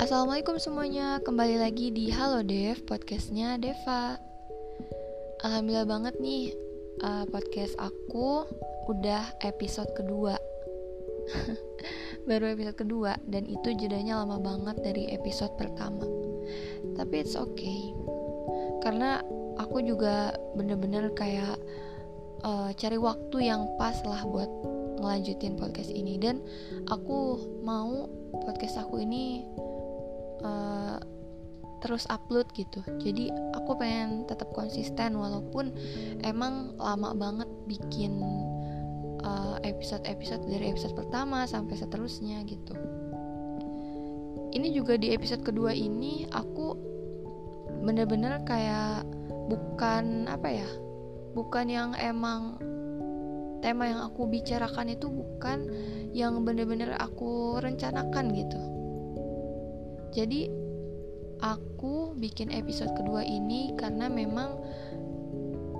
Assalamualaikum semuanya, kembali lagi di Halo Dev, podcastnya Deva. Alhamdulillah banget nih, uh, podcast aku udah episode kedua. Baru episode kedua, dan itu jedanya lama banget dari episode pertama. Tapi it's okay. Karena aku juga bener-bener kayak uh, cari waktu yang pas lah buat ngelanjutin podcast ini. Dan aku mau podcast aku ini terus upload gitu. Jadi aku pengen tetap konsisten walaupun emang lama banget bikin uh, episode-episode dari episode pertama sampai seterusnya gitu. Ini juga di episode kedua ini aku bener-bener kayak bukan apa ya bukan yang emang tema yang aku bicarakan itu bukan yang bener-bener aku rencanakan gitu. Jadi aku bikin episode kedua ini karena memang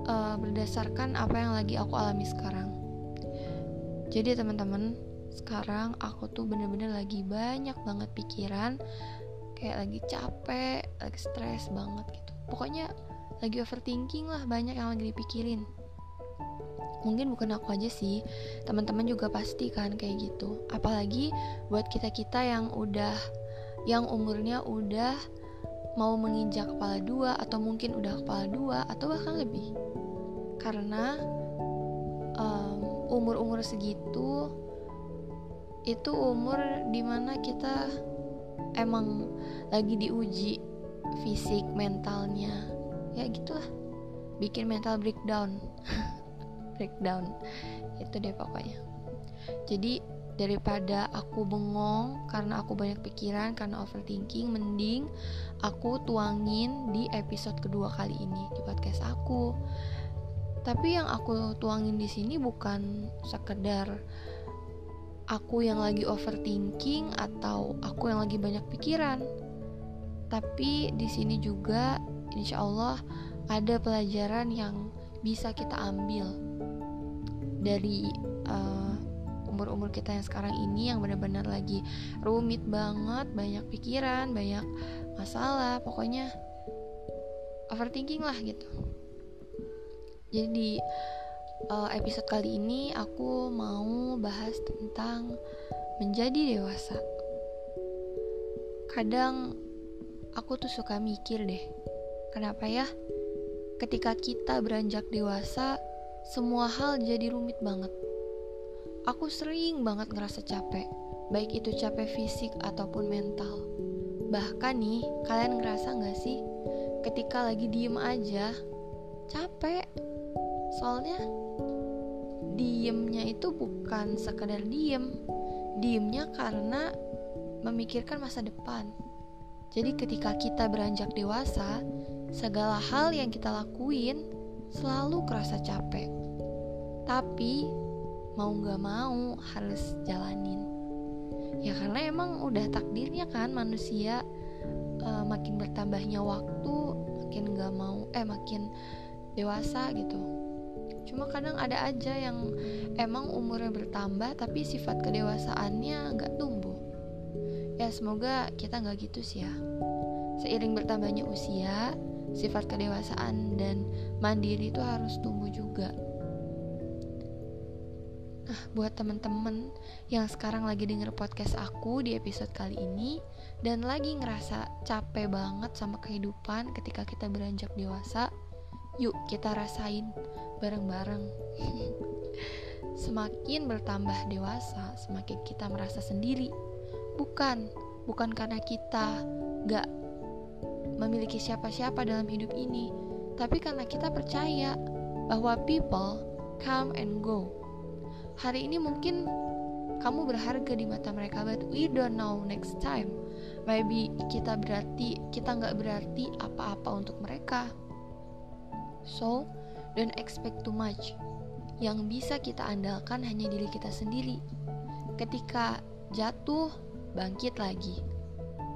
uh, berdasarkan apa yang lagi aku alami sekarang. Jadi teman-teman, sekarang aku tuh bener-bener lagi banyak banget pikiran, kayak lagi capek, lagi stres banget gitu. Pokoknya lagi overthinking lah, banyak yang lagi dipikirin. Mungkin bukan aku aja sih, teman-teman juga pasti kan kayak gitu. Apalagi buat kita-kita yang udah yang umurnya udah mau menginjak kepala dua atau mungkin udah kepala dua atau bahkan lebih. Karena um, umur-umur segitu itu umur di mana kita emang lagi diuji fisik mentalnya. Ya gitulah. Bikin mental breakdown. Breakdown. Itu deh pokoknya. Jadi daripada aku bengong karena aku banyak pikiran karena overthinking mending aku tuangin di episode kedua kali ini di podcast aku. Tapi yang aku tuangin di sini bukan sekedar aku yang lagi overthinking atau aku yang lagi banyak pikiran. Tapi di sini juga insya Allah ada pelajaran yang bisa kita ambil dari uh, umur-umur kita yang sekarang ini yang benar-benar lagi rumit banget, banyak pikiran, banyak masalah, pokoknya overthinking lah gitu. Jadi di uh, episode kali ini aku mau bahas tentang menjadi dewasa. Kadang aku tuh suka mikir deh, kenapa ya? Ketika kita beranjak dewasa, semua hal jadi rumit banget Aku sering banget ngerasa capek, baik itu capek fisik ataupun mental. Bahkan nih, kalian ngerasa gak sih ketika lagi diem aja capek? Soalnya diemnya itu bukan sekadar diem, diemnya karena memikirkan masa depan. Jadi ketika kita beranjak dewasa, segala hal yang kita lakuin selalu kerasa capek. Tapi mau nggak mau harus jalanin. Ya karena emang udah takdirnya kan manusia uh, makin bertambahnya waktu makin nggak mau eh makin dewasa gitu. Cuma kadang ada aja yang emang umurnya bertambah tapi sifat kedewasaannya nggak tumbuh. Ya semoga kita nggak gitu sih ya. Seiring bertambahnya usia sifat kedewasaan dan mandiri itu harus tumbuh juga buat temen-temen yang sekarang lagi denger podcast aku di episode kali ini dan lagi ngerasa capek banget sama kehidupan ketika kita beranjak dewasa, yuk kita rasain bareng-bareng. semakin bertambah dewasa, semakin kita merasa sendiri. Bukan, bukan karena kita gak memiliki siapa-siapa dalam hidup ini, tapi karena kita percaya bahwa people come and go hari ini mungkin kamu berharga di mata mereka but we don't know next time. Maybe kita berarti kita nggak berarti apa-apa untuk mereka. So don't expect too much. Yang bisa kita andalkan hanya diri kita sendiri. Ketika jatuh bangkit lagi.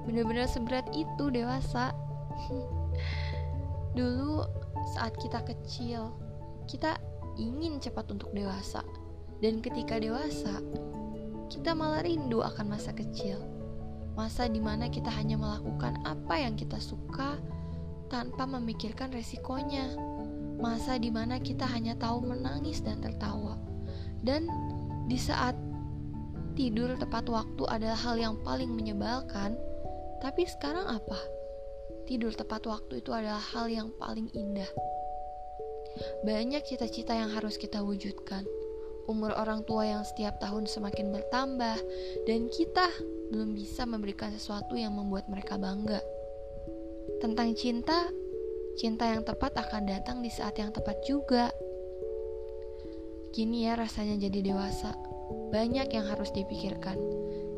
Bener-bener seberat itu dewasa. Dulu saat kita kecil kita ingin cepat untuk dewasa dan ketika dewasa, kita malah rindu akan masa kecil. Masa di mana kita hanya melakukan apa yang kita suka tanpa memikirkan resikonya. Masa di mana kita hanya tahu menangis dan tertawa. Dan di saat tidur tepat waktu adalah hal yang paling menyebalkan, tapi sekarang apa? Tidur tepat waktu itu adalah hal yang paling indah. Banyak cita-cita yang harus kita wujudkan. Umur orang tua yang setiap tahun semakin bertambah, dan kita belum bisa memberikan sesuatu yang membuat mereka bangga. Tentang cinta, cinta yang tepat akan datang di saat yang tepat juga. Gini ya rasanya jadi dewasa. Banyak yang harus dipikirkan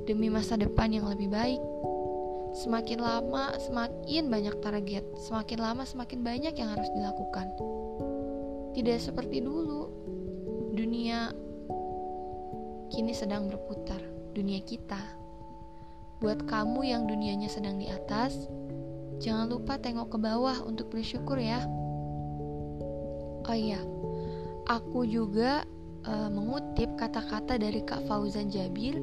demi masa depan yang lebih baik. Semakin lama, semakin banyak target. Semakin lama, semakin banyak yang harus dilakukan. Tidak seperti dulu. Dunia kini sedang berputar. Dunia kita. Buat kamu yang dunianya sedang di atas, jangan lupa tengok ke bawah untuk bersyukur ya. Oh iya, aku juga uh, mengutip kata-kata dari Kak Fauzan Jabir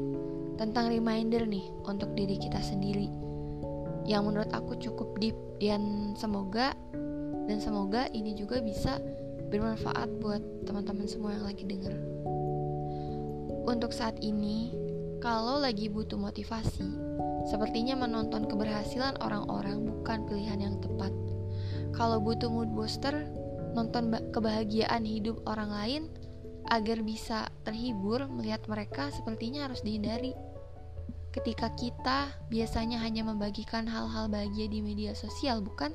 tentang reminder nih untuk diri kita sendiri yang menurut aku cukup deep dan semoga dan semoga ini juga bisa bermanfaat buat teman-teman semua yang lagi denger. Untuk saat ini, kalau lagi butuh motivasi, sepertinya menonton keberhasilan orang-orang bukan pilihan yang tepat. Kalau butuh mood booster, nonton kebahagiaan hidup orang lain agar bisa terhibur melihat mereka sepertinya harus dihindari. Ketika kita biasanya hanya membagikan hal-hal bahagia di media sosial, bukan?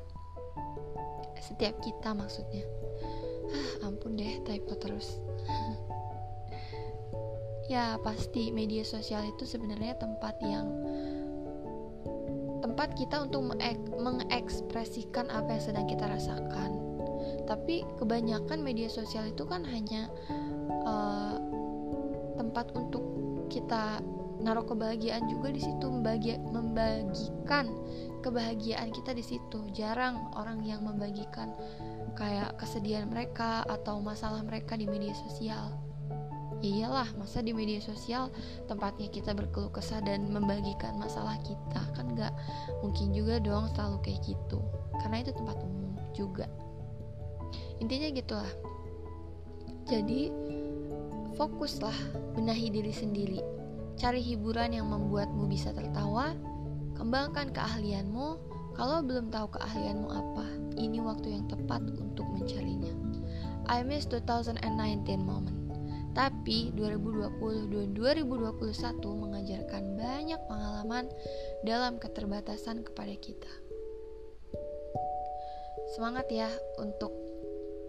Setiap kita maksudnya. Ampun deh, typo terus. ya, pasti media sosial itu sebenarnya tempat yang tempat kita untuk mengekspresikan apa yang sedang kita rasakan tapi kebanyakan media sosial itu kan hanya uh, tempat untuk kita naruh kebahagiaan juga di situ membagi membagikan kebahagiaan kita di situ. Jarang orang yang membagikan kayak kesedihan mereka atau masalah mereka di media sosial. Ya iyalah masa di media sosial tempatnya kita berkeluh kesah dan membagikan masalah kita? Kan nggak mungkin juga dong selalu kayak gitu. Karena itu tempat umum juga. Intinya gitulah. Jadi fokuslah benahi diri sendiri cari hiburan yang membuatmu bisa tertawa? Kembangkan keahlianmu. Kalau belum tahu keahlianmu apa ini waktu yang tepat untuk mencarinya. I miss 2019 moment. Tapi 2020 dan 2021 mengajarkan banyak pengalaman dalam keterbatasan kepada kita. Semangat ya untuk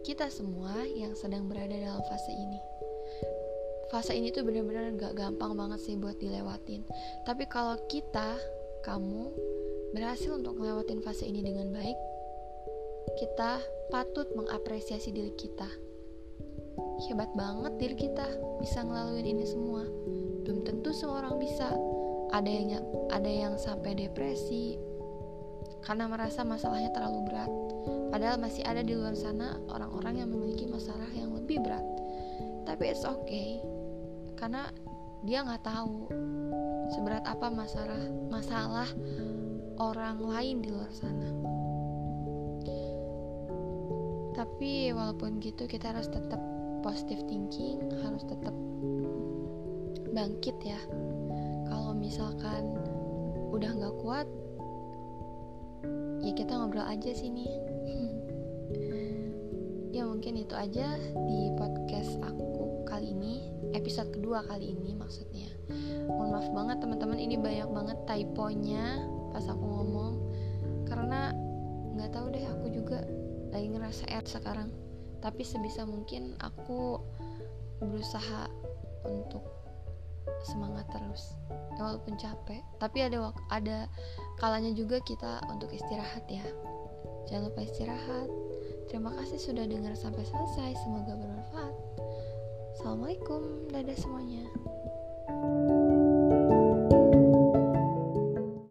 kita semua yang sedang berada dalam fase ini fase ini tuh bener-bener gak gampang banget sih buat dilewatin. Tapi kalau kita kamu berhasil untuk ngelewatin fase ini dengan baik kita patut mengapresiasi diri kita. Hebat banget diri kita bisa ngelaluin ini semua. Belum tentu semua orang bisa. Ada yang ada yang sampai depresi karena merasa masalahnya terlalu berat. Padahal masih ada di luar sana orang-orang yang memiliki masalah yang lebih berat. Tapi it's okay, karena dia nggak tahu seberat apa masalah masalah orang lain di luar sana. Tapi walaupun gitu kita harus tetap positive thinking, harus tetap bangkit ya. Kalau misalkan udah nggak kuat, ya kita ngobrol aja sini ya mungkin itu aja di podcast aku episode kedua kali ini maksudnya. Mohon maaf banget teman-teman. Ini banyak banget typonya pas aku ngomong. Karena nggak tahu deh aku juga lagi ngerasa air sekarang. Tapi sebisa mungkin aku berusaha untuk semangat terus. Ya, walaupun capek. Tapi ada ada kalanya juga kita untuk istirahat ya. Jangan lupa istirahat. Terima kasih sudah dengar sampai selesai. Semoga bermanfaat assalamualaikum. Dadah semuanya